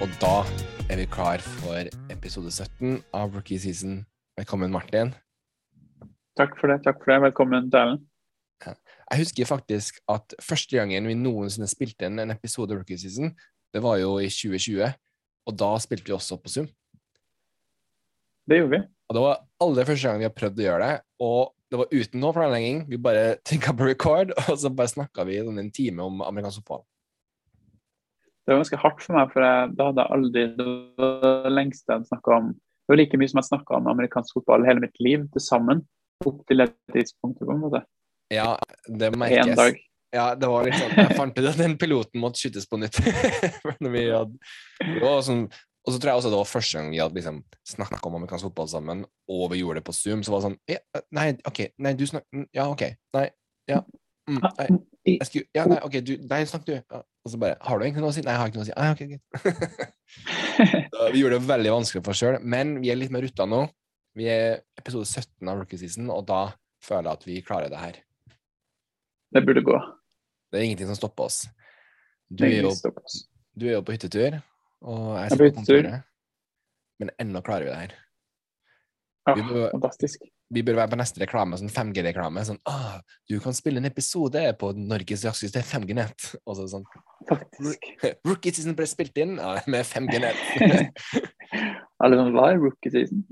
Og da er vi klar for episode 17 av Rookie Season. Velkommen, Martin. Takk for det. takk for det. Velkommen til. Jeg husker faktisk at første gangen vi noensinne spilte inn en episode av Rookie Season, det var jo i 2020, og da spilte vi også på Zoom. Det gjorde vi. Og det var aller første gang vi har prøvd å gjøre det, og det var uten noe planlegging. Vi bare trykka på record, og så bare snakka vi i en time om amerikansk fotball. Det var ganske hardt for meg, for jeg, da hadde jeg aldri Det det lengste jeg snakka om Det var like mye som jeg snakka om amerikansk fotball hele mitt liv til sammen. Opp til det tidspunktet, på en måte. Ja, det merkes. En dag. Ja, det var litt sånn Jeg fant ut at den piloten måtte skytes på nytt. Hadde, det var sånn, og så tror jeg også det var første gang vi hadde liksom snakka om amerikansk fotball sammen, og vi gjorde det på Zoom. Så var det sånn ja, Nei, OK. Nei, du snakker Ja, OK. Nei. Ja. Mm, nei. Jeg skulle, ja, nei, OK, du Nei, snakk du. Ja. Og så bare Har du egentlig noe å si? Nei, jeg har ikke noe å si. Nei, OK, greit. Vi gjorde det veldig vanskelig for oss sjøl, men vi er litt mer rutta nå. Vi er episode 17 av Rookie Season, og da føler jeg at vi klarer det her. Det burde gå. Det er ingenting som stopper oss. Du er jo, du er jo på hyttetur, og jeg er sitter på hyttetur. kontoret. Men ennå klarer vi det her. Ja, Vi må, fantastisk. Vi bør være på neste reklame, sånn 5G-reklame. Sånn ah, 'Du kan spille en episode på Norges raskeste 5G-nett.' Og så sånn Faktisk. Rookie season ble spilt inn ja, med 5G-nett. Alle sånn Hva er rookie season?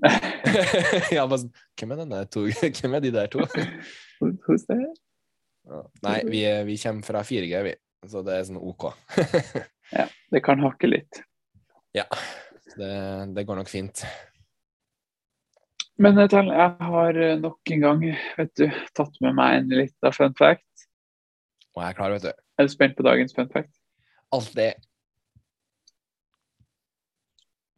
ja, bare sånn Hvem er denne to? Hvem er de der to? Hos there? Nei, vi, vi kommer fra 4G, vi. Så det er sånn OK. Det kan hakke litt. ja. Det, det går nok fint. Men jeg jeg har eh, nok en gang vet du, tatt med meg en liten fun fact. Og jeg er klar, vet du. Er du spent på dagens fun fact? Alt det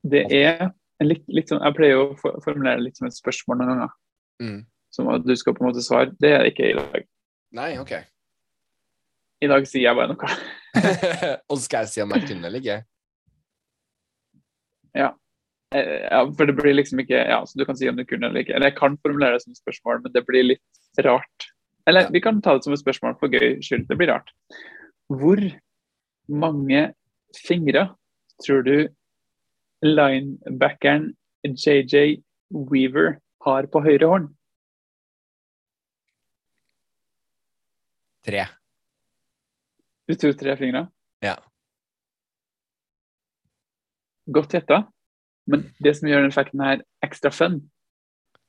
Det er litt, litt sånn Jeg pleier å formulere det litt som et spørsmål noen ganger. mm. Som at du skal på en måte svare. Det er det ikke i dag. Nei, OK. I dag sier jeg bare noe. og så skal jeg si om jeg kunne eller ikke? Eh, Ja, for det blir liksom ikke Ja, så du kan si om du kunne eller ikke. Eller jeg kan formulere det som et spørsmål, men det blir litt rart. Eller Ja. vi kan ta det som et spørsmål for gøy skyld. Det blir rart. Hvor mange fingre tror du linebackeren JJ Weaver har på høyre hånd? Tre. Du tror tre fingre? Ja. Godt gjetta. Men det som gjør den effekten her ekstra fun,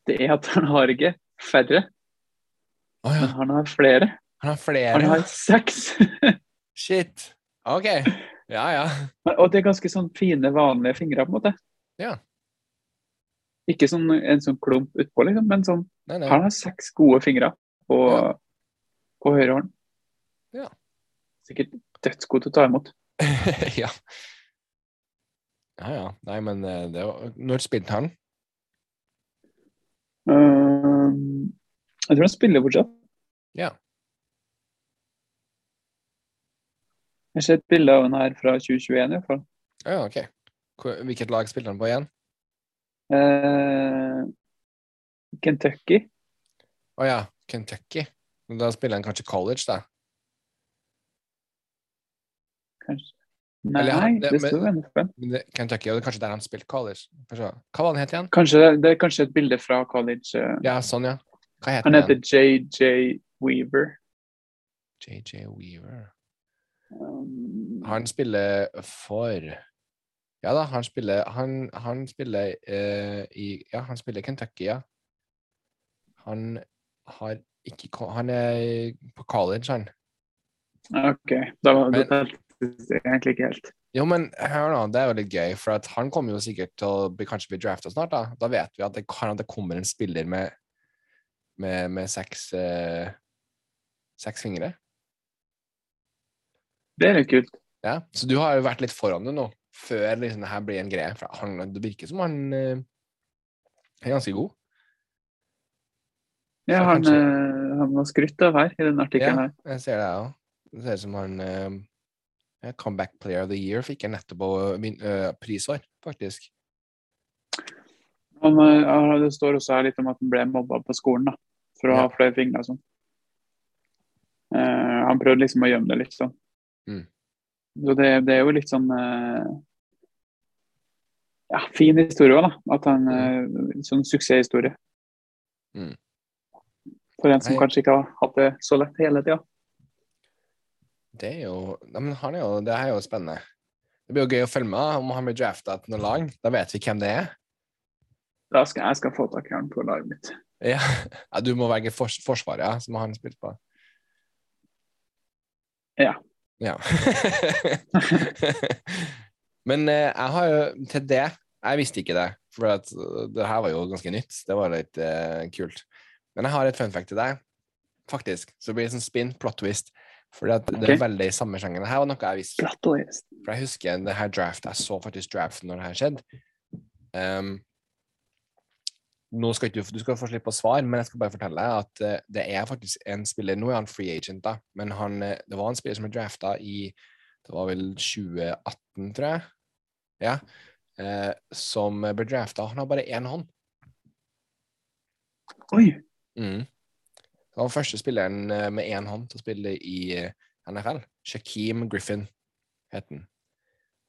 det er at han har ikke færre, oh, ja. men han har flere. Han har flere. Han har seks. Shit. OK. Ja, ja. Og det er ganske sånn fine, vanlige fingre, på en måte. Ja. Ikke sånn en sånn klump utpå, liksom, men sånn Nei, nei. Han har seks gode fingre på, Ja. på høyre hånd. Ja. Sikkert dødsgod til å ta imot. ja. Ja, ja. Nei, men eh, det var Når spilte han? Uh, jeg tror han spiller fortsatt. Ja. Jeg ser et bilde av han her fra 2021 i hvert fall. Ja, OK. Hvilket lag spilte han på igjen? Uh, Kentucky. Å ja, Kentucky. Da spiller han kanskje college, da. Kanskje. Nei, Eller han- det- det står det, Kentucky, og det er kanskje der han spilte college. Hva var han het igjen? Kanskje, det er kanskje et bilde fra college. Uh, Ja, sånn, ja. Hva heter Han han heter? JJ Weaver. JJ Weaver. Um, Han spiller for Ja da, han spiller Han, han spiller uh, i Ja, han spiller Kentucky, ja. Han har ikke Han er på college, han. OK, da var Men- det egentlig ikke helt. Jo, men hør nå, det er jo litt gøy, for at han kommer jo sikkert til å bli, kanskje bli drafta snart, da. Da vet vi at det kan at det kommer en spiller med med, med seks eh, seks fingre. Det er litt kult. Ja, Så du har jo vært litt foran det nå, før liksom det her blir en greie. For han, det virker som han eh, er ganske god. Ja, han, kanskje- eh, han var skrytt av her i denne artikkelen Ja, her. jeg ser det, òg. Det ser ut som han eh, Comeback Player of the Year fikk jeg nettopp min, eh, pris for, faktisk. Han, eh, det står også her litt om at han ble mobba på skolen da, for å Ja. ha flere fingre og sånn. Uh, han prøvde liksom å gjemme det litt sånn. Mm. Så det, det er jo litt sånn uh, ja, fin historie òg, da. At han uh, Sånn suksesshistorie. Mm. For en som Nei. kanskje ikke har hatt det så lett hele tida. Det er jo men han er jo Det er jo spennende. Det blir jo gøy å følge med om han blir drafta til noe lag. Da vet vi hvem det er. Da skal jeg skal få tak i han på laget mitt. Ja, ja Du må velge fors Forsvaret, ja, som han spilt på. Ja. Ja. Men eh, jeg har jo til det Jeg visste ikke det, for at, uh, det her var jo ganske nytt. Det var litt eh, kult. Men jeg har et fun fact til deg, faktisk. Så det blir sånn spin, plot twist. For det Ok. er veldig i samme sjangeren. Det her var noe jeg visste. For jeg husker det her draft, jeg så faktisk draften når det her skjedde. Um, nå skal ikke du, du skal få slippe å svare, men jeg skal bare fortelle deg at eh, det er faktisk en spiller Nå er han free agent, da, men han, eh, det var en spiller som ble drafta i Det var vel 2018, tror jeg. Ja. eh, som ble drafta. Han har bare én hånd. Oi. Mm. Han var første spilleren eh, med én hånd til å spille i eh, NFL. Shakeem Griffin het han.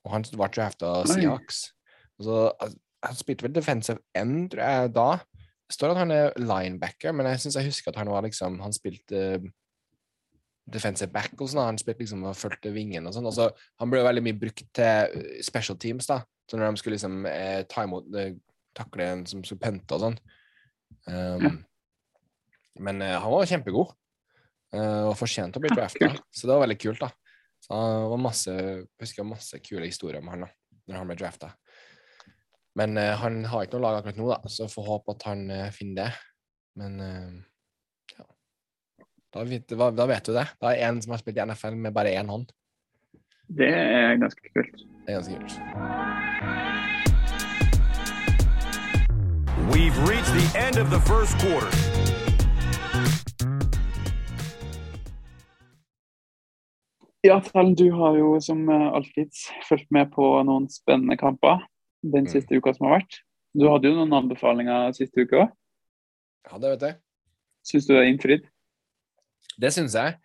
Og han var drafta av Seahawks. Så, al- han spilte vel defensive end, tror jeg, da. Det står at han er linebacker, men jeg syns jeg husker at han var liksom Han spilte eh, defensive back og sånn. Han spilte liksom og fulgte vingen og sånn. Altså, han ble veldig mye brukt til special teams, da. Så når de skulle liksom eh, ta imot eh, takle en som skulle pente og sånn. Um. Men eh, han var kjempegod, eh, og fortjente å bli drafta. Så det var veldig kult, da. Så han var masse, jeg husker masse kule historier om han da, når han ble drafta. Men eh, han har ikke noe lag akkurat nå, da, så får håpe at han finner det. Men ja. Da vet, da vet du det. Da er en som har spilt i NFL med bare én hånd. Det er ganske kult. Det er ganske kult. We've reached the end of the first quarter. Ja, Tellen, du har jo som eh, alltid fulgt med på noen spennende kamper den Mm. siste uka som har vært. Du hadde jo noen anbefalinger siste uke òg. Ja, det vet jeg. Syns du det er innfridd? Det syns jeg.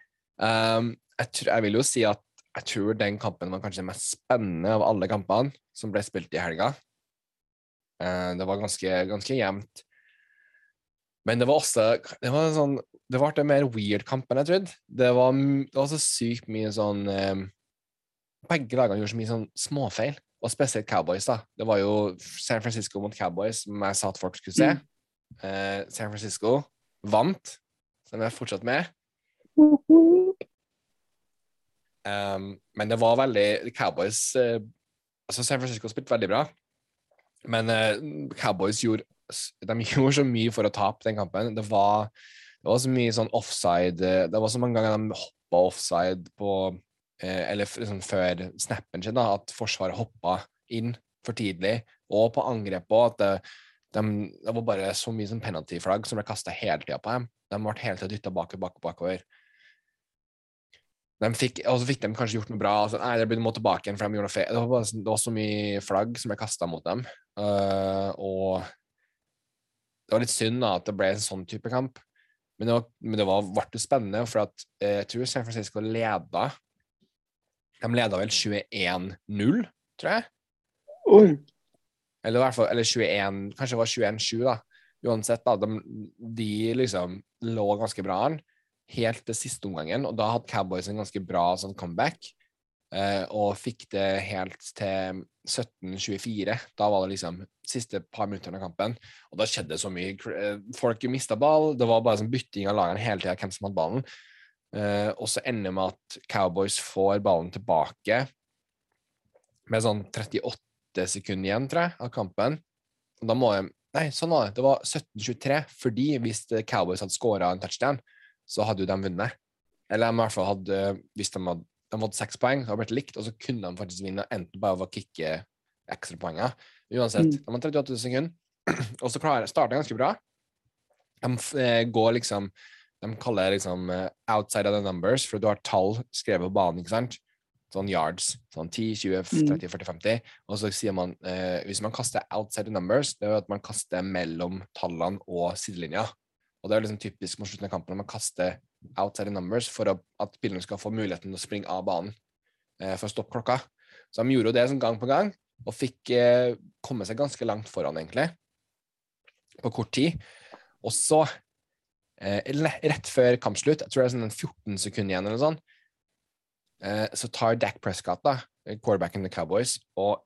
Um, jeg, tror, jeg vil jo si at jeg tror den kampen var kanskje den mest spennende av alle kampene som ble spilt i helga. Uh, det var ganske, ganske jevnt. Men det var også Det var en sånn Det ble en mer weird kamp enn jeg trodde. Det var, det var så sykt mye sånn eh, Begge lagene gjorde så mye sånn småfeil, og spesielt Cowboys. da. Det var jo San Francisco mot Cowboys som jeg sa at folk skulle se. Eh, San Francisco vant, så de er fortsatt med. Um, men det var veldig Cowboys eh, Altså, San Francisco spilte veldig bra, men eh, Cowboys gjorde De gjorde så mye for å tape den kampen. Det var, det var så mye sånn offside eh, Det var så mange ganger de hoppa offside på eh, Eller liksom før snappen sin, da, at Forsvaret hoppa inn for tidlig, og på angrep òg. At det, de, det var bare så mye sånn penalty-flagg som ble kasta hele tida på dem. De ble hele tida dytta bak, bak, bakover. Fikk, og så fikk de kanskje gjort noe bra. Og så, nei, det må tilbake igjen, for de gjorde noe. Det var, sånn- det var så mye flagg som ble kasta mot dem. Uh, og det var litt synd da, at det ble en sånn type kamp. Men det, var, men det var, ble spennende, for at eh, jeg tror San Francisco leda De leda vel 21-0, tror jeg. Oi. Eller i hvert fall eller 21, kanskje det var 21-7, da. Uansett, da. De, de liksom lå ganske bra an helt til siste omgangen, og da hadde Cowboys en ganske bra sånn comeback. eh, og fikk det helt til 17-24. Da var det liksom siste par minuttene av kampen. Og da skjedde så mye. Eh, Folk mista ball. Det var bare sånn bytting av lagene hele tida, hvem som hadde ballen. Uh, og så ender det med at Cowboys får ballen tilbake med sånn 38 sekunder igjen, tror jeg, av kampen. Og da må jeg Nei, sånn var det. Det var 17-23, fordi hvis Cowboys hadde skåra en touchdown, så hadde jo de vunnet. Eller i hvert fall hadde Hvis de hadde, de hadde seks poeng, så hadde blitt likt, og så kunne de faktisk vinne enten bare ved å kicke ekstrapoenger. Uansett, Mm. de har 38 sekunder, og så klarer starter ganske bra. De eh, går liksom De kaller det liksom eh, outside of the numbers, for du har tall skrevet på banen, ikke sant? Sånn yards. Sånn 10, 20, Mm. 30, 40, 50. Og så sier man eh, Hvis man kaster outside the numbers, det er jo at man kaster mellom tallene og sidelinja. Og det er liksom typisk mot slutten av kampen når man kaster outside the numbers for at spillerne skal få muligheten til å springe av banen eh, for å stoppe klokka. Så de gjorde jo det sånn gang på gang. og fikk eh, komme seg ganske langt foran, egentlig, på kort tid. Og så, eh, rett før kampslutt, jeg tror det er sånn 14 sekunder igjen, eller noe sånt, eh, så tar Dak Prescott, da, quarterbacken til Cowboys, og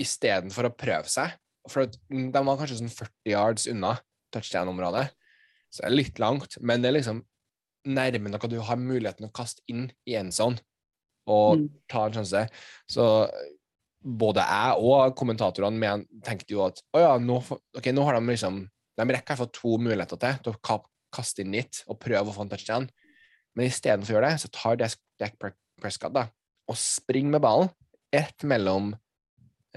istedenfor å prøve seg For de var kanskje sånn 40 yards unna touchdown-området, så det er litt langt, men det er liksom nærme at du har muligheten å kaste inn i en sånn og Mm. ta en sjanse. Så både jeg og kommentatorene men, tenkte jo at å ja, nå, okay, nå har de liksom De rekker i hvert fall to muligheter til til å kaste inn litt og prøve å få en touchdown. Men istedenfor å gjøre det, så tar Dak Prescott da, og springer med ballen rett mellom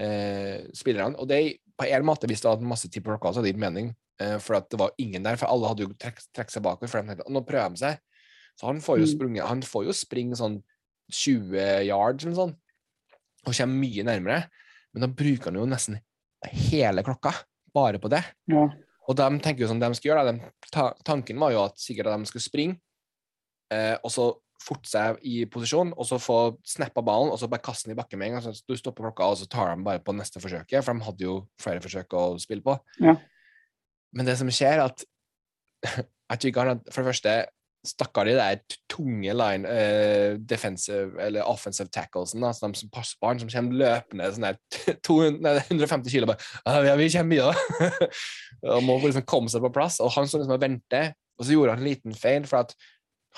eh, spillerne. Og det er på en måte, hvis det hadde masse tid på klokka, så hadde det gitt mening. Eh, for det var ingen der, for alle hadde jo trukket trekk seg bakover. For de tenkte, «Å, nå prøver de seg. Så han får jo, Mm. sprunget, han får jo springe sånn 20 yards eller sånn, og kommer mye nærmere. Men da bruker han jo nesten hele klokka bare på det. Ja. Og de tenker jo som de skal gjøre. De, ta, tanken var jo at sikkert at de skulle springe, eh, og så forte seg i posisjon, og så få snappa ballen, og så bare kaste den i bakken med en gang. Så du stopper klokka, og så tar de bare på neste forsøket, for de hadde jo flere forsøk å spille på. Ja. Men det som skjer, er at jeg tror ikke han For det første, stakkar de der tunge line uh, defensive eller offensive tacklesen, altså de som passer på han, som kommer løpende sånn der 200, nei, 150 kilo bare «Ja, ja, vi kommer da. og må liksom komme seg på plass. Og han står liksom venter, og så gjorde han en liten feil, for at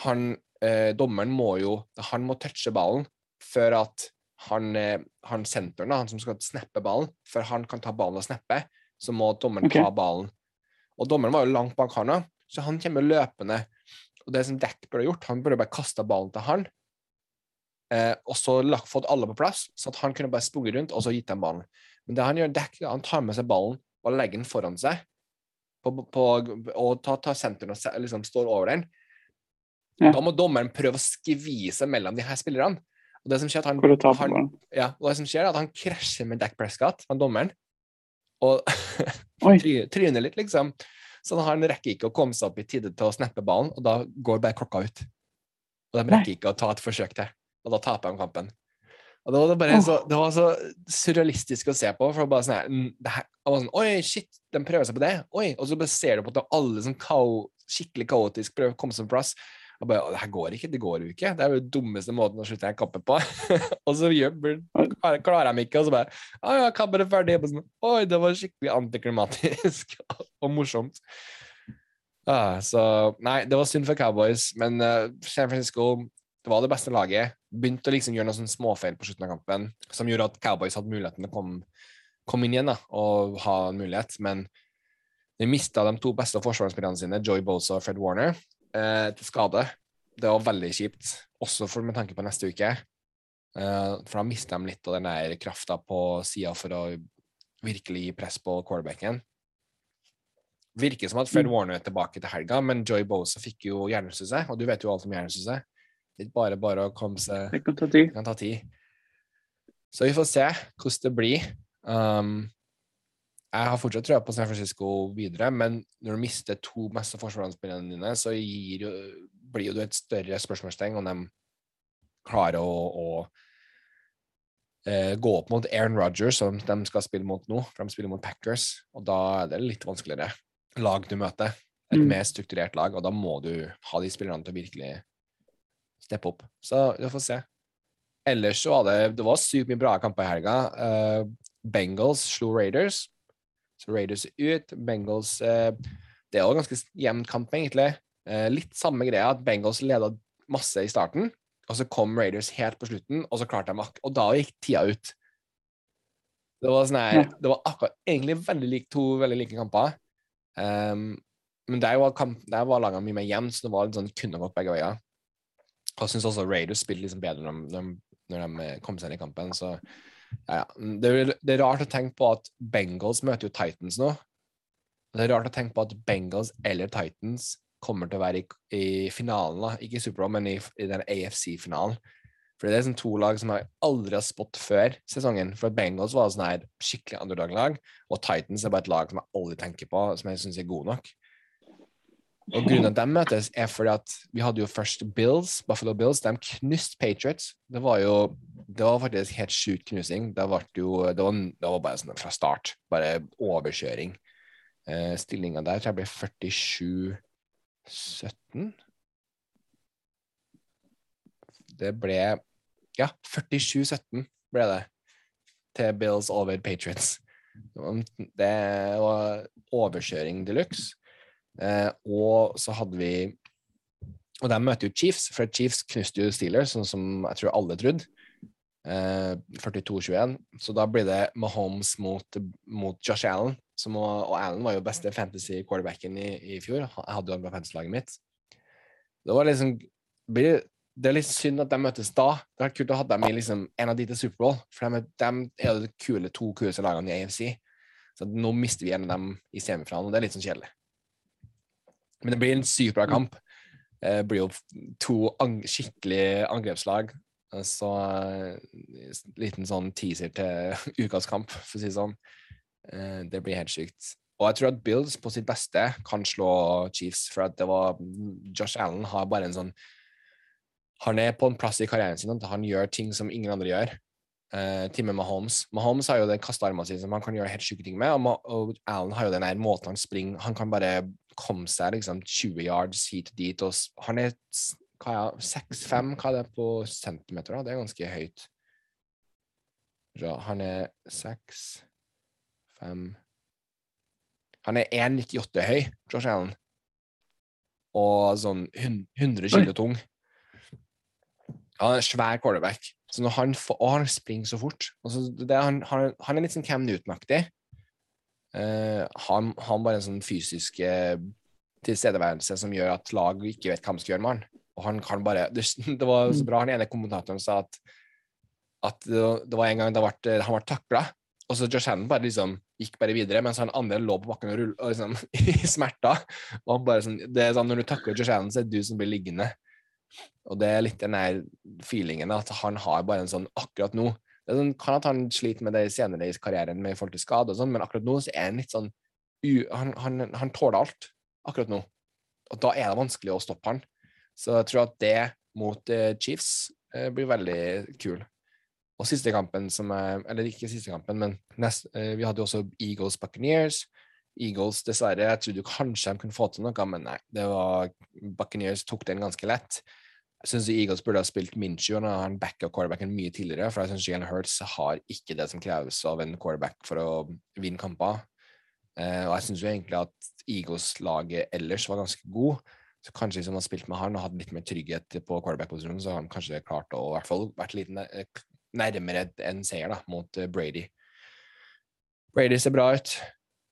han, eh, dommeren må jo Han må touche ballen før at han, eh, han senteren, han som skal snappe ballen, før han kan ta ballen og snappe, så må dommeren okay. ta ballen. Og dommeren var jo langt bak han òg, så han kommer løpende. Og det som Dak burde gjort, han burde bare kasta ballen til han, eh, og så lagt, fått alle på plass, så at han kunne bare sprunget rundt og så gitt dem ballen. Men det han gjør, Dak, han tar med seg ballen og legger den foran seg, på, på, og tar, tar senteren og liksom står over den. Ja. Da må dommeren prøve å skvise mellom de her spillerne. Og det som skjer, at han, han, ja, og det som skjer, er at han krasjer med Dak Prescott, han dommeren, og tryner litt, liksom. Så han rekker ikke å komme seg opp i tide til å snappe ballen, og da går bare klokka ut. Og de rekker ikke å ta et forsøk til, og da taper de kampen. Og det var, bare så, det var så surrealistisk å se på, for bare sånn her, mm, det her var sånn, Oi, shit, de prøver seg på det. Oi, Og så bare ser du på at alle sånn kao, skikkelig kaotisk prøver å komme seg på plass. Og bare, det her går ikke, det går jo ikke. Det er jo den dummeste måten å slutte en kappe på. og så gjør, klarer, de ikke, og så bare Å ja, kappen er ferdig. Sånn, Oi, det var skikkelig antiklimatisk og morsomt. Ah, så Nei, det var synd for Cowboys, men uh, San Francisco det var det beste laget. Begynte å liksom gjøre noen småfeil på slutten av kampen som gjorde at Cowboys hadde muligheten til å komme, komme inn igjen da, og ha en mulighet, men de mista de to beste forsvarsspillerne sine, Joy Bosa og Fred Warner, eh, til skade. Det var veldig kjipt, også for, med tanke på neste uke. Eh, for da mister de litt av den der krafta på sida for å virkelig gi press på quarterbacken. Virker som at Fred Mm. Warner er tilbake til helga, men Joy Bosa fikk jo hjernerystelse, og du vet jo alt om hjernerystelse. Det er ikke bare bare å komme seg det kan ta tid. Så vi får se hvordan det blir. Um, jeg har fortsatt trua på San Francisco videre, men når du mister to mest forsvarsspillerne dine, så jo, blir jo du et større spørsmålstegn om de klarer å, å eh, gå opp mot Aaron Rodgers, som de skal spille mot nå, for de spiller mot Packers, og da er det litt vanskeligere lag du møter. Et Mm. mer strukturert lag, og da må du ha de spillerne til å virkelig steppe opp. Så vi får se. Ellers så var det Det var sykt mye bra kamper i helga. Uh, Bengals slo Raiders. Så Raiders er ut. Bengals eh, Det er òg ganske jevn kamp, egentlig. Eh, litt samme greia, at Bengals leda masse i starten, og så kom Raiders helt på slutten, og så klarte de akk... Og da gikk tida ut. Det var sånn her Det var akkurat egentlig veldig like, to veldig like kamper. Um, men der var, kamp, der var lagene mye mer jevne, så det var litt sånn, kunne gått begge veier. Og jeg syns også Raiders spilte liksom bedre når de, når de, når de eh, kom seg inn i kampen. Så ja, ja. Det, er, det er rart å tenke på at Bengals møter jo Titans nå. Det er rart å tenke på at Bengals eller Titans kommer til å være i, i finalen, da. ikke i Super Bowl, men i, i den AFC-finalen. For det er sånn to lag som jeg aldri har spått før sesongen. For Bengals var sånn her skikkelig underdog-lag, og Titans er bare et lag som jeg aldri tenker på, som jeg syns er god nok. Og grunnen til at de møtes, er fordi at vi hadde jo først Bills, Buffalo Bills. De knuste Patriots. Det var jo det var faktisk helt sjukt knusing. Det, var jo, det, var, det var bare sånn fra start. Bare overkjøring. Eh, Stillinga der tror jeg ble 47-17. Det ble Ja, 47-17 ble det til Bills over Patriots. Det var overkjøring de luxe. Eh, og så hadde vi Og de møter jo Chiefs, for Chiefs knuste jo Steelers, sånn som jeg tror alle trodde. Eh, 42-21. Så da blir det Mahomes mot, mot Josh Allen. Som, og Allen var jo beste fantasy quarterbacken i, i fjor. Jeg hadde jo han på fantasy-laget mitt. Det var liksom det er litt synd at de møtes da. Det vært kult å ha dem i liksom, en av de til Superbowl, for de, de er jo de kule, to kuleste lagene i AFC. Så nå mister vi en av dem i semifinalen, og det er litt sånn kjedelig. Men det blir en sykt bra kamp. Det blir jo to ang skikkelige angrepslag. Så uh, liten sånn teaser til ukas kamp, for å si det sånn. Det blir helt sykt. Og jeg tror at Bills på sitt beste kan slå Chiefs, for at det var Josh Allen har bare en sånn Han er på en plass i karrieren sin at han gjør ting som ingen andre gjør. Uh, til med Mahomes. Mahomes har jo den kastearmen sin som han kan gjøre helt syke ting med, og, Ma og Allen har jo den der måten han springer Han kan bare komme seg liksom 20 yards hit og dit, og han er hva er 6-5, hva er det på centimeter, da? Det er ganske høyt. Ja, han er 6 5 Han er 1,98 høy, Josh Allen. Og sånn 100 kilo tung. Han er en svær quarterback. Så når han får, og han springer så fort. Altså, det, han, han, han, er litt sånn Cam Newton-aktig. Uh, han har bare en sånn fysisk tilstedeværelse som gjør at lag ikke vet hva de skal gjøre med han. Og han kan bare Det, det var så bra han ene kommentatoren sa at, at det, det var en gang det ble, han ble takla, og så Josh Hannon bare liksom gikk bare videre, mens han andre lå på bakken og rull, og liksom, i smerter. Og han bare sånn, det er sånn, Når du takler Josh Hannon, så er det du som blir liggende. Og det er litt den der feelingen at han har bare en sånn akkurat nå det sånn, Kan at han sliter med det senere i karrieren med forhold til skade, og sånn, men akkurat nå så er han litt sånn han, han, han tåler alt akkurat nå. Og da er det vanskelig å stoppe han. Så jeg tror at det mot uh, Chiefs uh, blir veldig kul. Og siste kampen som er Eller ikke siste kampen, men nest, uh, vi hadde jo også Eagles Buccaneers. Eagles, dessverre, jeg trodde kanskje de kunne få til noe, men nei. det var Buccaneers tok den ganske lett. Jeg syns Eagles burde ha spilt Minchu og han backa quarterbacken mye tidligere, for jeg syns Jalen Hurts har ikke det som kreves av en quarterback for å vinne kamper. Uh, og jeg syns jo egentlig at Eagles-laget ellers var ganske god. Så kanskje hvis han hadde spilt med han og hatt litt mer trygghet på quarterback-posisjonen, så har han kanskje klart å i hvert fall vært litt nærmere en seier da, mot eh, Brady. Brady ser bra ut.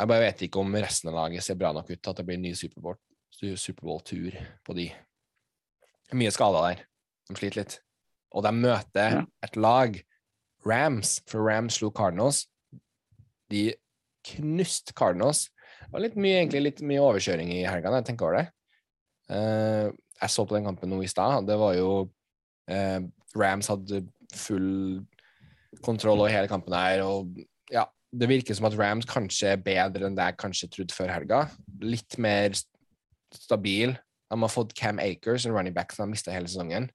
Jeg bare vet ikke om resten av laget ser bra nok ut til at det blir en ny Superbowl-tur på de. Mye skader der. De sliter litt. Og de møter et lag, Rams, for Rams slo Cardinals. De knuste Cardinals. Det var litt mye, egentlig litt mye overkjøring i helga, jeg tenker over det. Uh, jeg så på den kampen nå i stad. Det var jo uh, Rams hadde full kontroll over hele kampen her. Og ja, det virker som at Rams kanskje er bedre enn det jeg kanskje trodde før helga. Litt mer stabil. De har fått Cam Akers, en running back som de mista hele sesongen.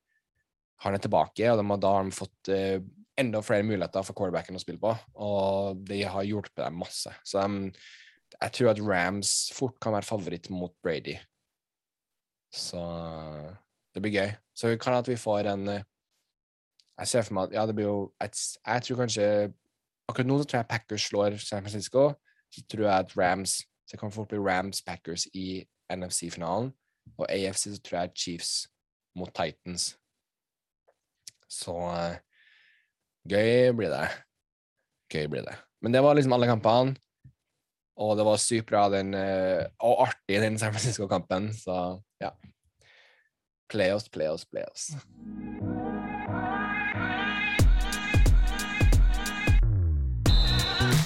Han er tilbake, og har, da har de fått uh, enda flere muligheter for quarterbacken å spille på. Og de har hjulpet dem masse. Så de, jeg tror at Rams fort kan være favoritt mot Brady. Så det blir gøy. Så det kan at vi får en eh, Jeg ser for meg at ja, det blir jo et, Jeg tror kanskje Akkurat nå så tror jeg Packers slår San Francisco. Så tror jeg at Rams Så kan fort bli Rams Packers i NFC-finalen. Og AFC så tror jeg er Chiefs mot Titans. Så uh, gøy blir det. Gøy blir det. Men det var liksom alle kampene. Og det var sykt bra den, uh, og artig, den San Francisco-kampen. Så ja. Play oss, play oss, play oss.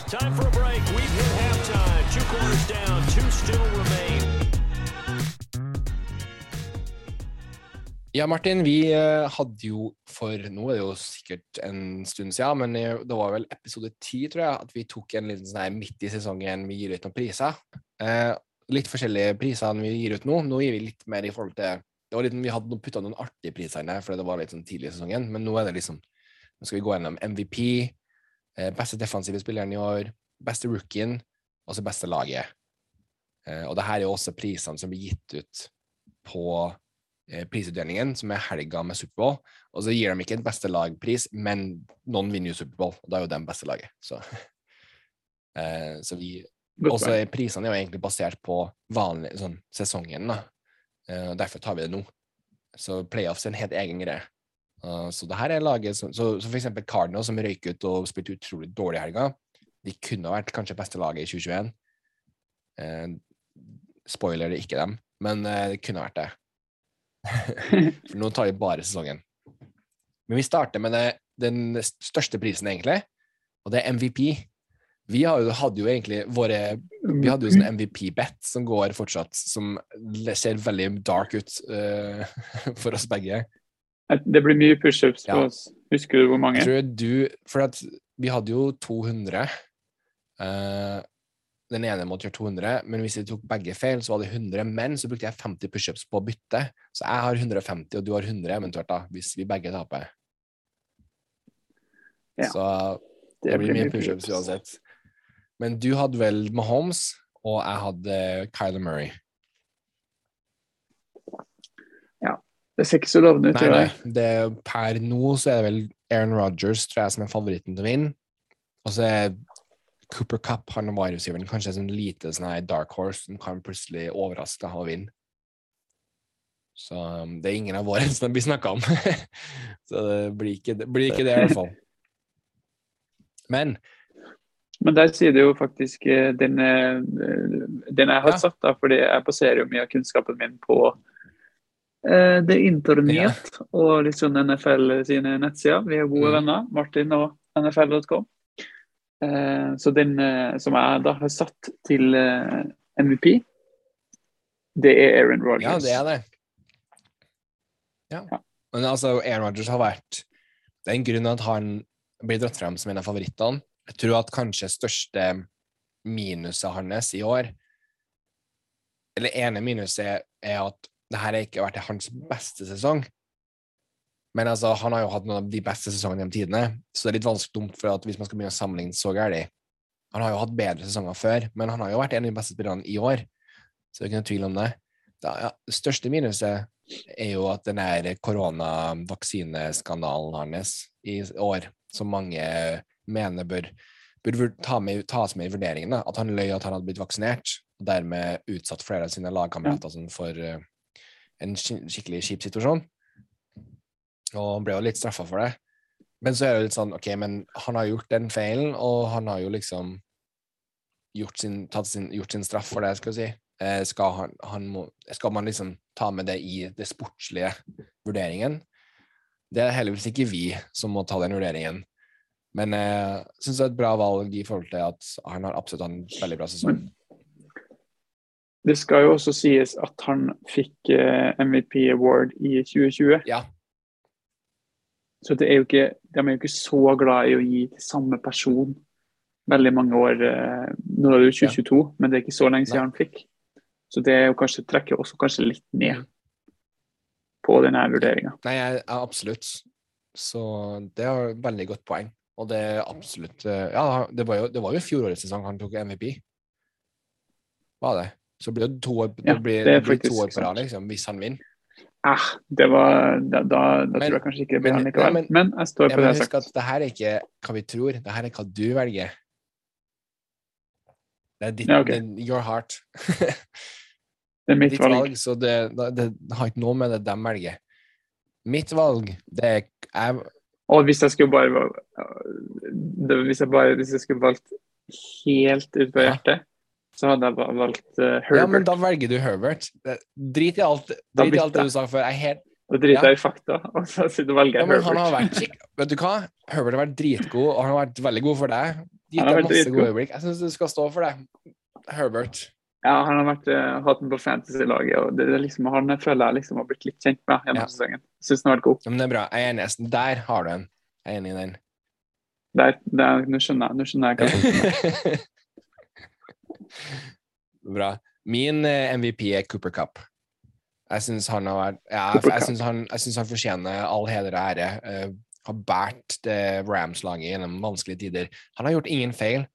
Time for a break. We've hit halftime. Two quarters down, two still remain. Ja, Martin, vi eh, hadde jo for Nå er det jo sikkert en stund siden, men det var vel episode ti, tror jeg, at vi tok en liten sånn her midt i sesongen vi gir ut noen priser. Eh, litt forskjellige priser enn vi gir ut nå. Nå gir vi litt mer i forhold til det var litt, Vi hadde putta noen artige priser inn her, fordi det var litt sånn tidlig i sesongen, men nå er det liksom Nå skal vi gå gjennom MVP, eh, beste defensive spilleren i år, beste rookien, og så beste laget. Eh, og det her er jo også prisene som blir gitt ut på eh, prisutdelingen, som er helga med Superbowl. Og så gir de ikke en beste lagpris, men noen vinner jo Superbowl, og da er jo den beste laget. Så, eh, så vi Og så er prisene jo egentlig basert på vanlig, sånn, sesongen, da. Eh, derfor tar vi det nå. Så playoffs er en helt egen greie. Uh, så det her er laget som Så, så eksempel Cardinal, som røyk ut og spilte utrolig dårlig i helga, de kunne ha vært kanskje beste laget i 2021. Eh, spoiler, er ikke dem, men eh, det kunne ha vært det. For nå tar vi bare sesongen. Men vi starter med det, den største prisen, egentlig, og det er MVP. Vi har jo, hadde jo egentlig våre Vi hadde jo sånn MVP-bet som går fortsatt, som ser veldig dark ut uh, for oss begge. Det blir mye pushups på Ja. oss. Husker du hvor mange? Jeg tror du For at vi hadde jo 200. eh, den ene måtte gjøre 200, men hvis vi tok begge feil, så var det 100. Men så brukte jeg 50 pushups på å bytte, så jeg har 150, og du har 100 eventuelt, da, hvis vi begge taper. Ja, Så det, blir mye pushups uansett. Men du hadde vel Mahomes, og jeg hadde Kyler Murray. Ja. Det ser ikke så lovende ut. tror jeg. det? Det, per nå så er det vel Aaron Rodgers tror jeg som er favoritten til å vinne. Og så er Cooper Cup, han wide receiveren, kanskje en sånn lite sånn her dark horse som kan plutselig overraske og vinne. Så um, det er ingen av våre som blir snakka om. så det blir ikke, det blir ikke det, i hvert fall. Men Men der sier det jo faktisk eh, den, eh, den jeg har Ja. satt, da, fordi jeg baserer jo mye av kunnskapen min på eh, det internett og litt sånn NFL sine nettsider. Vi er gode Mm. venner, Martin og NFL.com. Eh, så den eh, som jeg da har satt til eh, MVP, det er Aaron Rodgers. ja, det er det. Ja. Ja. Men altså, Aaron Rodgers har vært Det er en grunn at han blir dratt frem som en av favorittene. Jeg tror at kanskje største minuset hans i år Eller ene minuset er at det her har ikke vært hans beste sesong. Men altså, han har jo hatt noen av de beste sesongene gjennom tidene, så det er litt vanskelig dumt for at hvis man skal begynne å sammenligne så gærent Han har jo hatt bedre sesonger før, men han har jo vært en av de beste spillerne i år, så det er ikke noe tvil om det. Da, ja, det største minuset er jo at den der koronavaksineskandalen hans i år, som mange mener bør, bør ta med, tas med i vurderingen, da. at han løy at han hadde blitt vaksinert, og dermed utsatt flere av sine lagkamerater sånn, for uh, en skikkelig kjip situasjon. Og han ble jo litt straffa for det. Men så er det jo litt sånn, ok, men han har gjort den feilen, og han har jo liksom gjort sin, tatt sin, gjort sin straff for det, skal vi si. Eh, skal, han, han må, skal man liksom ta med det i det sportslige vurderingen? Det er heldigvis ikke vi som må ta den vurderingen. Men jeg eh, syns det er et bra valg i forhold til at han har absolutt hatt en veldig bra sesong. Det skal jo også sies at han fikk eh, MVP Award i 2020. Ja, Så det er jo ikke, de er jo ikke så glad i å gi til samme person veldig mange år. eh, Nå er det jo 2022, men det er ikke så lenge siden han fikk. Så det er jo kanskje, trekker også kanskje litt ned på denne vurderinga. Nei, jeg, absolutt. Så det er et veldig godt poeng. Og det er absolutt eh, Ja, det var jo, det var jo fjorårets sesong han tok MVP. Var det? Så blir det to år, Ja, det blir, det det to år på rad, liksom, hvis han vinner. Eh, det var, da, da, da Men- tror jeg kanskje ikke det blir men- han likevel. nei, Men, jeg står Ja, på men det jeg har sagt. det her er ikke hva vi tror, det her er hva du velger. Det er ditt, Ja, okay. det your heart. Det er mitt ditt valg. valg, så det, det, har ikke noe med det de velger. Mitt valg, det er jeg, Og hvis jeg skulle bare det, hvis, jeg bare, hvis jeg skulle valgt helt ut fra Ja. hjertet, så hadde jeg valgt valgt Herbert. Ja, men da velger du Herbert. Drit i alt, drit i alt det du sa før. Jeg helt Da driter Ja. jeg i fakta, og så så velger Ja, jeg men han har Herbert. vært. Vet du hva? Herbert har vært dritgod, og han har vært veldig god for deg. Gitt deg masse dritgod. gode øyeblikk. Jeg syns du skal stå for det. Herbert. Ja, han har vært, uh, hatt den på fantasy-laget, og det, det liksom, han føler jeg liksom har blitt litt kjent med gjennom Ja. sesongen. Syns han har vært god. Ja, men det er bra. Jeg er enig. Der har du en. Jeg er enig i den. Der, der, nå skjønner jeg, nå skjønner jeg hva Bra. Min eh, MVP er Cooper Cup. Jeg syns han har vært ja, jeg syns han, synes han fortjener all heder og ære. Uh, har båret Rams-laget gjennom vanskelige tider. Han har gjort ingen feil.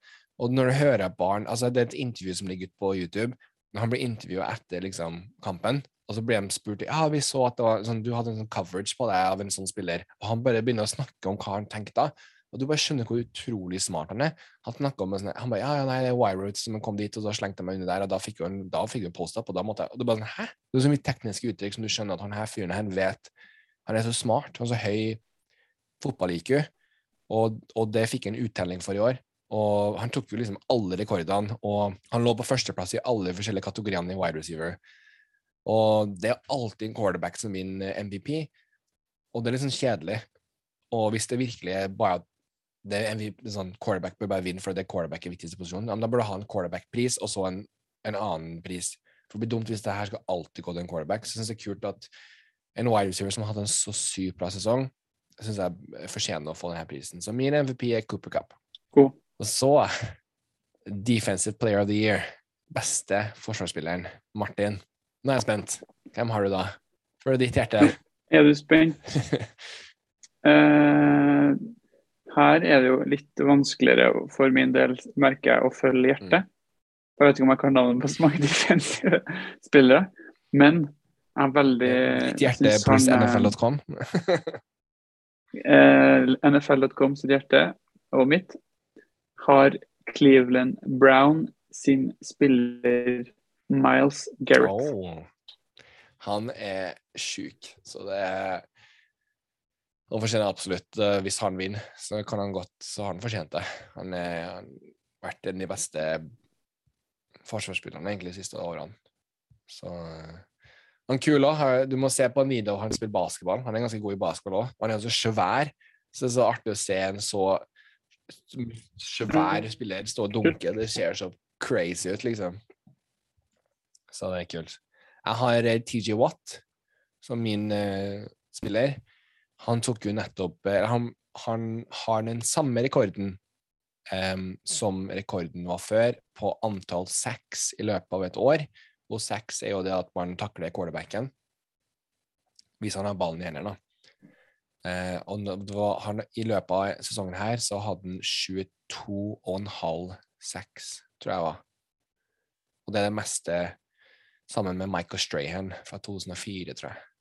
Og når du hører barn altså Det er et intervju som ligger ute på YouTube. Når han blir intervjua etter liksom, kampen, og så blir de spurt Ja, vi så at det var sånn, du hadde en sånn coverage på deg av en sånn spiller. Og han bare begynner å snakke om hva han tenkte da. Og du bare skjønner hvor utrolig smart han er. Han snakket om det sånn, han bare, ja, ja, nei, det er Wiroutes som kom dit, og så slengte jeg meg under der, og da fikk hun, da fikk hun post-up, og da måtte jeg, og er bare sånn, hæ? Det er så mye tekniske uttrykk som du skjønner at han her fyren her vet, han er så smart, han er så høy fotball-IQ, og, og det fikk han uttelling for i år, og han tok jo liksom alle rekordene, og han lå på førsteplass i alle forskjellige kategoriene i wide receiver, og det er alltid en quarterback som vinner MVP, og det er sånn kjedelig, og hvis det virkelig er bare at det er MVP, sånn quarterback bør bare vinne for det er quarterback i viktigste posisjon, ja, men da burde du ha en quarterback-pris og så en, en annen pris. For det blir dumt hvis det her skal alltid gå til en quarterback. Så jeg synes det er kult at en wide receiver som har hatt en så sykt bra sesong, synes jeg fortjener å få denne prisen. Så min MVP er Cooper Cup. Cool. Og så Defensive Player of the Year. Beste forsvarsspilleren, Martin. Nå er jeg spent. Hvem har du da? For ditt hjerte. Er du spent? Eh, her er det jo litt vanskeligere for min del, merker jeg, å følge hjertet. Jeg vet ikke om jeg kan navnet på så mange defensive spillere, men jeg er veldig Ditt hjerte pluss NFL.com. eh, NFL.com sitt hjerte og mitt har Cleveland Brown sin spiller Miles Garrett. Oh. Han er sjuk, så det er Han fortjener absolutt eh, Hvis han vinner, så kan han godt Så har han fortjent det. Han har vært en av de beste forsvarsspillerne egentlig de siste årene. Så eh, han kul òg. Du må se på en video han spiller basketball. Han er ganske god i basketball òg. Han er så svær, så det er så artig å se en så svær spiller stå og dunke. Det ser så crazy ut, liksom. Så det er kult. Jeg har TG TJ Watt som min uh, spiller. Han tok jo nettopp han, han har den samme rekorden um, som rekorden var før, på antall sacks i løpet av et år. Og sacks er jo det at man takler quarterbacken hvis han har ballen i hendene. Eh, og var, han, I løpet av sesongen her så hadde han 22,5 sacks, tror jeg var. Og det er det meste sammen med Michael Strahan fra 2004, tror jeg.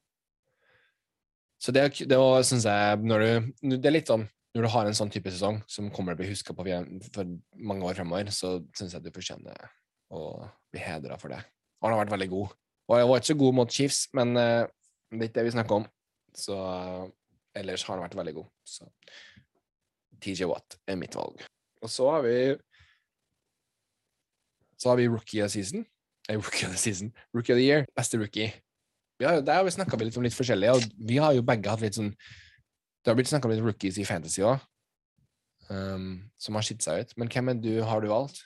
Så det, det var, synes jeg, når du, det er litt sånn, når du har en sånn type sesong som kommer til å bli husket på for mange år fremover, så synes jeg du fortjener å bli hedret for det. Og han har vært veldig god. Og jeg var ikke så god mot Chiefs, men det er ikke det vi snakker om. Så eh, ellers har han vært veldig god. Så TJ Watt er mitt valg. Og så har vi så har vi rookie of season. Eh, rookie of the season. Rookie of the year. Beste rookie. Jo- der har vi snakka litt om litt forskjellig, og vi har jo begge hatt litt sånn Det har blitt snakka om litt rookies i fantasy òg, um, som har skitt seg ut. Men hvem du, har du valgt?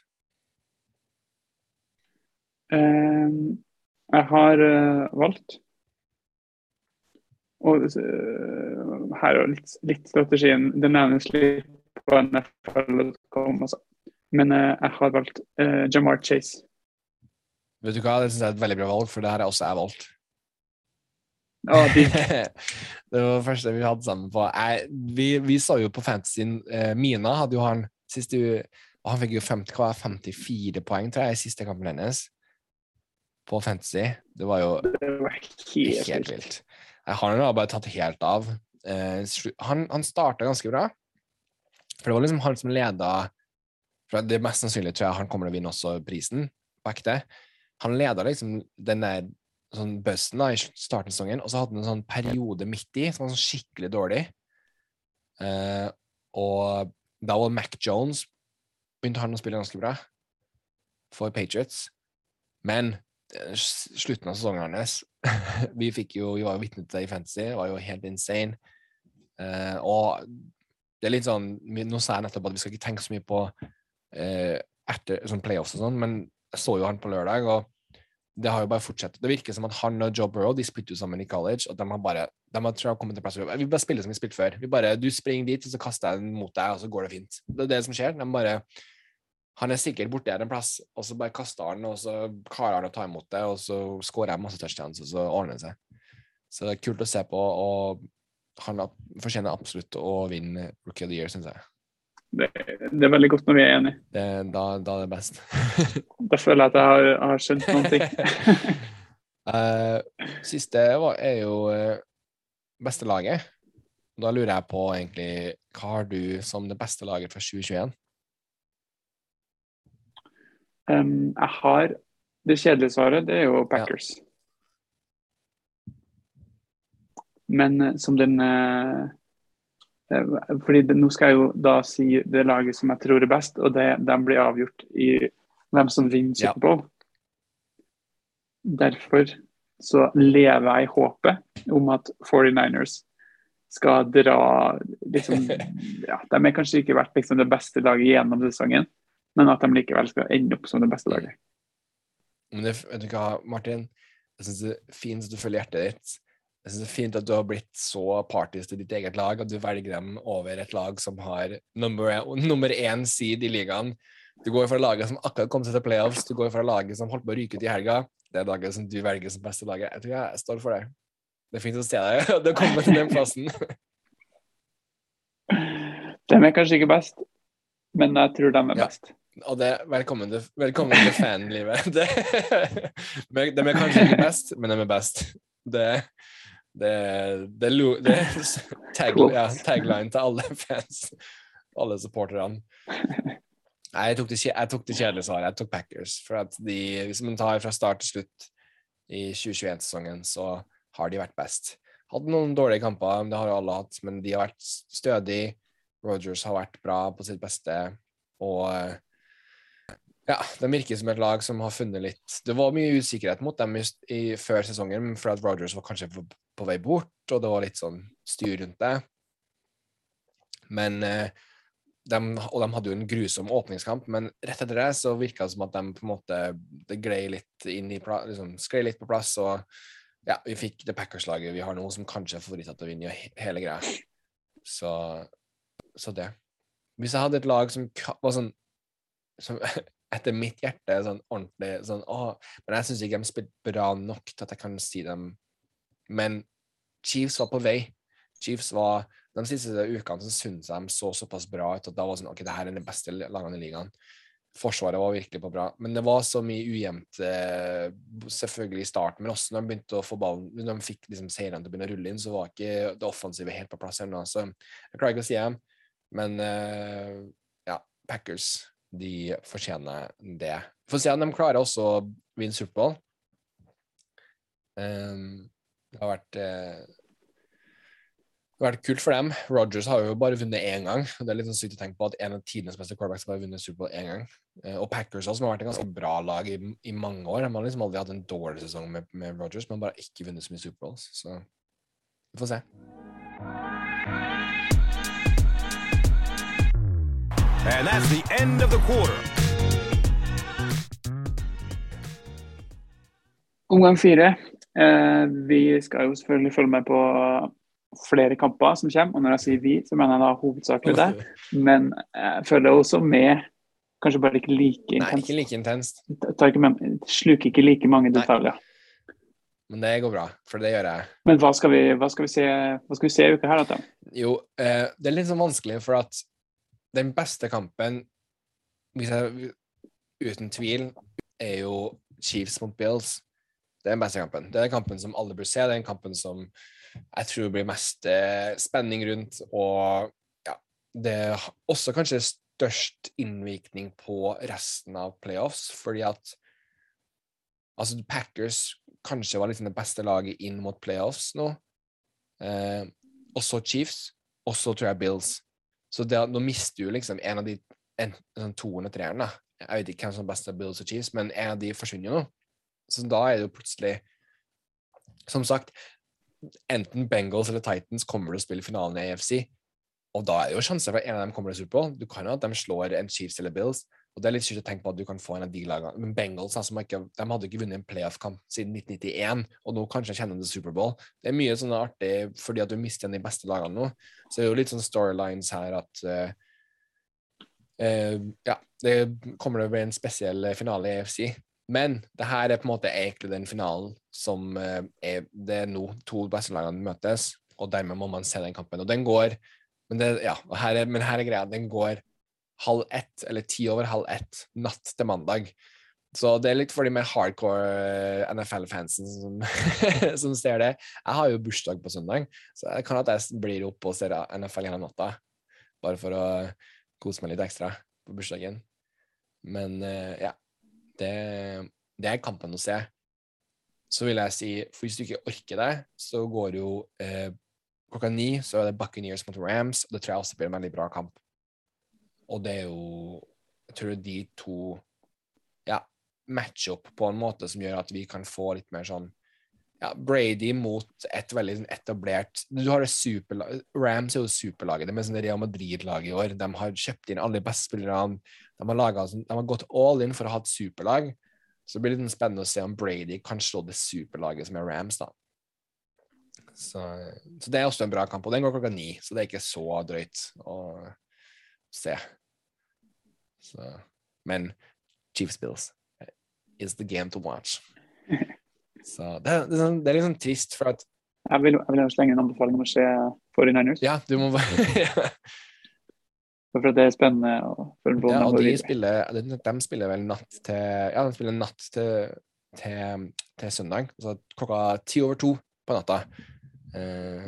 Um, jeg har uh, valgt Og uh, her er litt, litt strategien. Det nevnes litt på NFL.com altså. Men uh, jeg har valgt Jamar Chase. Vet du hva, det syns jeg er et veldig bra valg, for det her er også jeg valgt. Ja, det var det første vi hadde sammen på. Jeg, vi, vi så jo på fantasyen eh, Mina hadde jo han siste han fikk jo 50, hva, 54 poeng, tror jeg, i siste kampen hennes på fantasy. Det var jo det var helt, helt vilt. Han har bare tatt helt av. Eh, han han starta ganske bra. For det var liksom han som leda for Det er mest sannsynlig tror jeg han kommer til å vinne også prisen på ekte. Han leda liksom den der sånn bøsten da, i starten av sesongen, og så hadde han en sånn periode midt i som var sånn skikkelig dårlig. Eh, og da var Mac Jones begynte han å spille ganske bra for Patriots. Men eh, slutten av sesongen hans Vi fikk jo, vi var jo vitne til det i Fantasy, det var jo helt insane. Eh, og det er litt sånn Nå sa jeg nettopp at vi skal ikke tenke så mye på eh, etter sånn playoffs og sånn, men jeg så jo han på lørdag, og det har jo bare fortsatt. Det virker som at han og Joe Burrow de spilte jo sammen i college, og de har bare de har, tror jeg, kommet til plass Vi bare spiller som vi spilte før. Vi bare, Du springer dit, og så kaster jeg den mot deg, og så går det fint. Det er det som skjer. De bare Han er sikkert borte her en plass, og så bare kaster han, og så klarer han å ta imot det, og så skårer jeg masse touchdowns, og så ordner det seg. Så det er kult å se på, og han fortjener absolutt å vinne Rookie of the Year, syns jeg. Det, det er veldig godt når vi er enige. Det, da, da er det best. Da føler jeg at jeg har, har skjønt noen ting. uh, siste var, er jo eh, beste laget. Da lurer jeg på egentlig hva har du som det beste laget for 2021? Um, jeg har Det kjedelige svaret, det er jo Packers. Men eh, som den eh, fordi det, Nå skal jeg jo da si det laget som jeg tror er best, og det, de blir avgjort i hvem som vinner Ja. Superbowl. Derfor så lever jeg i håpet om at 49ers skal dra liksom, ja, De har kanskje ikke vært liksom, det beste laget gjennom sesongen, men at de likevel skal ende opp som det beste laget. Men det, vet du hva, Martin? Jeg syns det er fint at du følger hjertet ditt. Jeg synes det er fint at du har blitt så partisk til ditt eget lag, at du velger dem over et lag som har nummer, nummer én seed i ligaen. Du går for laget som akkurat kom seg til playoffs, du går for laget som holdt på å ryke ut i helga. Det er laget som du velger som beste laget. Jeg tror jeg står for det. Det er fint å se deg. Du har kommet til den plassen. De er kanskje ikke best, men jeg tror de er Ja. best. Og det, velkommen til, velkommen til fanlivet. Dem de er kanskje ikke best, men de er best. Det, det, det, det er tag, ja, tagline til alle fans. Alle supporterne. Nei, jeg tok det, jeg tok det kjedelige svaret. Jeg tok Packers. For at de, hvis man tar fra start til slutt i 2021-sesongen, så har de vært best. Hadde noen dårlige kamper, det har jo alle hatt, men de har vært stødige. Rogers har vært bra på sitt beste, og ja, de virker som et lag som har funnet litt Det var mye usikkerhet mot dem i, i, før sesongen, for at Rogers var kanskje på, på vei bort, og det var litt sånn styr rundt det. Men eh, de, Og de hadde jo en grusom åpningskamp, men rett etter det så virka det som at de på en måte det glei litt inn i liksom, sklei litt på plass, og ja, vi fikk det Packers-laget vi har nå, som kanskje er favoritter til å vinne hele greia. Så, så det. Hvis jeg hadde et lag som var sånn som etter mitt hjerte er sånn ordentlig sånn åh, Men jeg syns ikke de spilte bra nok til at jeg kan si dem Men Chiefs var på vei. Chiefs var De siste ukene så syntes jeg de så såpass bra ut at da var det sånn OK, det her er den beste lagene i ligaen. Forsvaret var virkelig på bra, men det var så mye ujevnt eh, selvfølgelig i starten. Men også når de begynte å få ballen, når de fikk liksom seirene til å begynne å rulle inn, så var ikke det offensive helt på plass ennå. Så jeg klarer ikke å si dem, men eh, ja, Packers de fortjener det. Får se om de klarer også å vinne Superbowl. Um, det har vært eh, vært kult for dem. Rogers har jo bare vunnet én gang. Det er litt sånn sykt å tenke på at en av tidenes beste quarterbacks bare har vunnet Superbowl én gang. Eh, og Packers også, som har vært et ganske bra lag i, i mange år. De har liksom aldri hatt en dårlig sesong med, med Rogers, men bare ikke vunnet så mye Superbowls. Så vi får se. And that's the end of the quarter. Omgang fire. Eh, vi skal jo selvfølgelig følge med på flere kamper som kommer. Og når jeg sier vi, så mener jeg da hovedsakelig det. Men jeg følger også med, kanskje bare ikke like Nei, ikke like intenst, ikke med, sluker ikke like mange Nei. detaljer. men det går bra, for det gjør jeg. Men hva skal vi, hva skal vi se hva skal vi se i uka her, da? Jo, eh, det er litt sånn vanskelig, for at den beste kampen, hvis jeg, uten tvil, er jo Chiefs mot Bills. Det er den beste kampen. Det er den kampen som alle bør se. Det er den kampen som jeg tror blir mest eh, spenning rundt, og ja, det er også kanskje størst innvirkning på resten av playoffs, fordi at altså Packers kanskje var liksom det beste laget inn mot playoffs nå. Eh, også Chiefs, og så tror jeg Bills. Så det, nå mister du liksom en av de en, sånn treeren. da. Jeg vet ikke hvem som er best av Bills og Chiefs, men en av de forsvinner jo nå. Så da er det jo plutselig Som sagt, enten Bengals eller Titans kommer til å spille finalen i AFC, og da er det jo sjanser for at en av dem kommer til Superbowl. Du kan jo at de slår en Chiefs eller Bills, og det er litt sykt å tenke på at du kan få en av de lagene. Men Bengals altså, ikke, de hadde ikke vunnet en playoff-kamp siden 1991, og nå kanskje kjenner de Superbowl. Det er mye sånn artig fordi at du mister de beste lagene nå. Så det er jo litt sånn storylines her at uh, uh, ja, det kommer til å bli en spesiell finale i AFC. Men det her er på en måte egentlig den finalen som eh, er Det er nå to beste lagene møtes, og dermed må man se den kampen. Og den går Men, det, ja, her, er, men her er greia, den går halv ett, eller ti over halv ett, natt til mandag. Så det er litt for de mer hardcore NFL-fansen som, som ser det. Jeg har jo bursdag på søndag, så jeg kan at jeg blir oppe og ser NFL gjennom natta. Bare for å kose meg litt ekstra på bursdagen. Men eh, ja, det, det er kampen å se. Så vil jeg si, for hvis du ikke orker det, så går jo eh, klokka ni så er det Buccaneers mot Rams, og det tror jeg også blir en veldig bra kamp. Og det er jo Jeg tror de to ja, matcher opp på en måte som gjør at vi kan få litt mer sånn ja, Brady mot et veldig sånn etablert Du har det superlag, Rams er jo superlaget. Det er sånn Real Madrid-lag i år. De har kjøpt inn alle de beste spillerne. De har, laget, sånn- de har gått all in for å ha et superlag. Så det blir litt spennende å se om Brady kan slå det superlaget som er Rams. da. Så, så det er også en bra kamp, og den går klokka ni, så det er ikke så drøyt å se. Så, men Chiefs Bills is the game to watch. Så det, det, er sånn- det er litt sånn trist, for at Jeg vil, jeg vil slenge en anbefaling om å se 49ers. Ja, du må bare For at det er spennende følge på. Ja, og de spiller, de, de spiller vel natt til Ja, de spiller natt til, til, til søndag. Altså klokka ti over to på natta. Eh,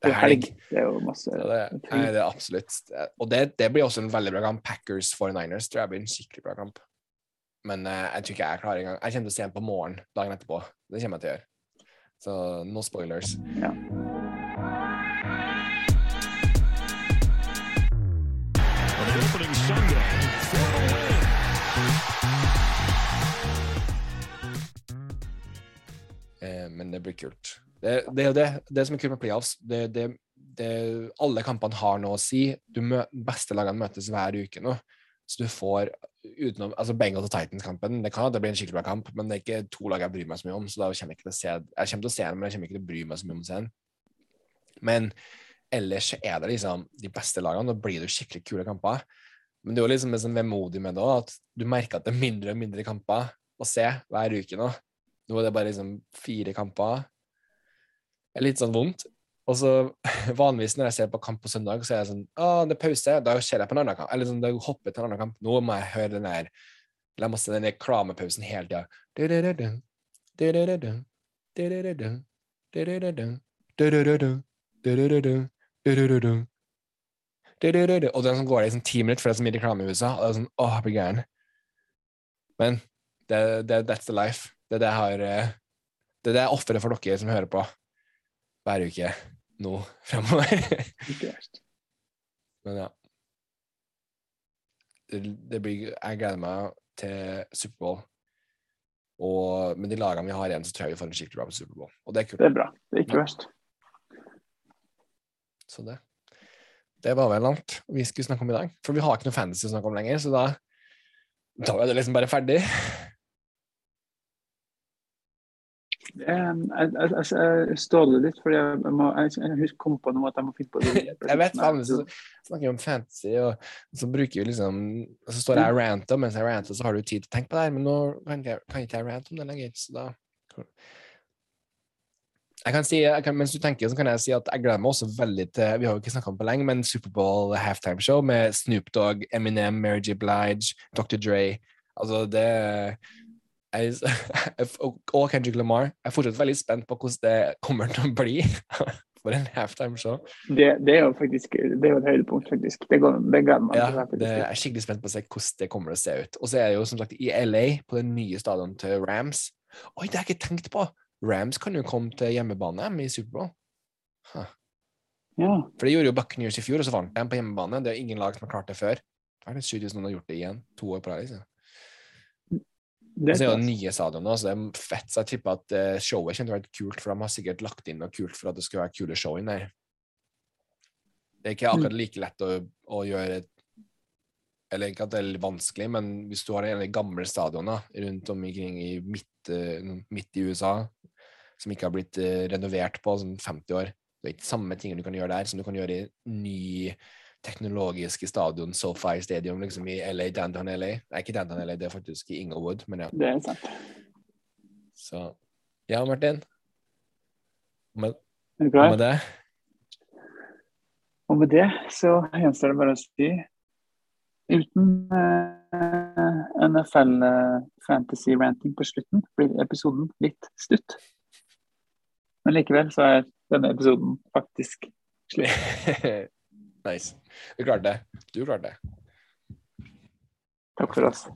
det er helg. Det er jo masse det, nei, det er absolutt Og det, det blir også en veldig bra kamp. Packers 49ers tror jeg blir en skikkelig bra kamp. Men uh, jeg tror ikke jeg klarer engang. Jeg kommer til å se den på morgenen dagen etterpå. Det kommer jeg til å gjøre. Så no spoilers. Ja. Eh, men det blir kult. Det, det er det, det som er kult med playoffs. Det, det, det, alle kampene har noe å si. Du mø, beste lagene møtes hver uke nå. Så du får utenom altså Bengals og Titans-kampen Det kan at det blir en skikkelig bra kamp, men det er ikke to lag jeg bryr meg så mye om. Så da kommer jeg ikke til å se Jeg kommer til å se den, men jeg kommer ikke til å bry meg så mye om den. Men ellers er det liksom de beste lagene. Da blir det jo skikkelig kule kamper. Men det er jo liksom sånn vemodig med det òg, at du merker at det er mindre og mindre kamper å se hver uke nå. Nå er det bare liksom fire kamper. Det er litt sånn vondt. Og så vanligvis når jeg ser på kamp på søndag, så er jeg sånn Å, det er pause. Da ser jeg på en annen kamp. Eller sånn, da hopper jeg til en annen kamp. Nå må jeg høre den der La meg se den der klamepausen hele tida. Og den som går i sånn ti minutter, for det er så mye reklame i USA. Og det er sånn, åh, jeg blir gæren. Men det, det, that's the life. Det er det jeg har eh, Det er det jeg ofrer for dere som hører på hver uke nå fremover. Ikke verst. Men ja. Det, det blir Jeg gleder meg til Superbowl. Og med de lagene vi har igjen, så tror jeg vi får en skikkelig bra på Superbowl. Og det er kult. Det er bra. Det er ikke verst. Så det. Det var vel alt vi skulle snakke om i dag. For vi har ikke noe fantasy å snakke om lenger, så da Da er det liksom bare ferdig. Jeg, jeg, jeg, jeg ståler litt, for jeg, må, jeg, jeg kom på noe at jeg må finne på det. Jeg vet vanligvis du snakker om fantasy, og så bruker vi liksom Så står jeg og ranter, og mens jeg ranter, så har du tid til å tenke på det her, men nå kan ikke jeg, ikke rante om det lenger, så da jeg kan si, kan, Mens du tenker, så kan jeg si at jeg gleder meg også veldig til Vi har jo ikke snakka om det på lenge, men Superbowl halftime show med Snoop Dogg, Eminem, Mary J. Blige, Dr. Dre. Altså, det jeg, og og Kendrick Lamar. Jeg er fortsatt veldig spent på hvordan det kommer til å bli for en halftime show. Det, det er jo faktisk det er jo et høydepunkt, faktisk. Det, går, det gleder man Ja, det til. jeg er skikkelig spent på å se hvordan det kommer til å se ut. Og så er det jo som sagt i LA, på det nye stadionet til Rams. Oi, det har jeg ikke tenkt på! Rams kan jo komme til hjemmebane i Superbowl. Ja. For det gjorde jo Buccaneers i fjor, og så vant de på hjemmebane. Det er ingen lag som har klart det før. Det er litt sykt hvis noen har gjort det igjen. To år på rad. Liksom. Det er det er nye stadioner, så det er fett. Så jeg tipper at eh, showet kommer til å være kult, for de har sikkert lagt inn noe kult for at det skal være kule show inn der. Det er ikke akkurat like lett å, å gjøre Eller ikke at det er vanskelig, men hvis du har en av de gamle stadionene rundt omkring i midt, eh, midt i USA, som ikke har blitt eh, renovert på sånn 50 år, det er ikke samme tingene du kan gjøre der som du kan gjøre i ny teknologiske stadion SoFi Stadium liksom i LA, downtown LA. Nei, ikke downtown LA, det er faktisk i Inglewood, men ja. Det er sant. Så ja, Martin. Med, Er du klar? med det Og med det så gjenstår det bare å si Uten uh, NFL eh, fantasy ranting på slutten blir episoden litt stutt. Men likevel så er denne episoden faktisk slutt. Nice. Vi klarte det. Du klarte det. Takk for oss.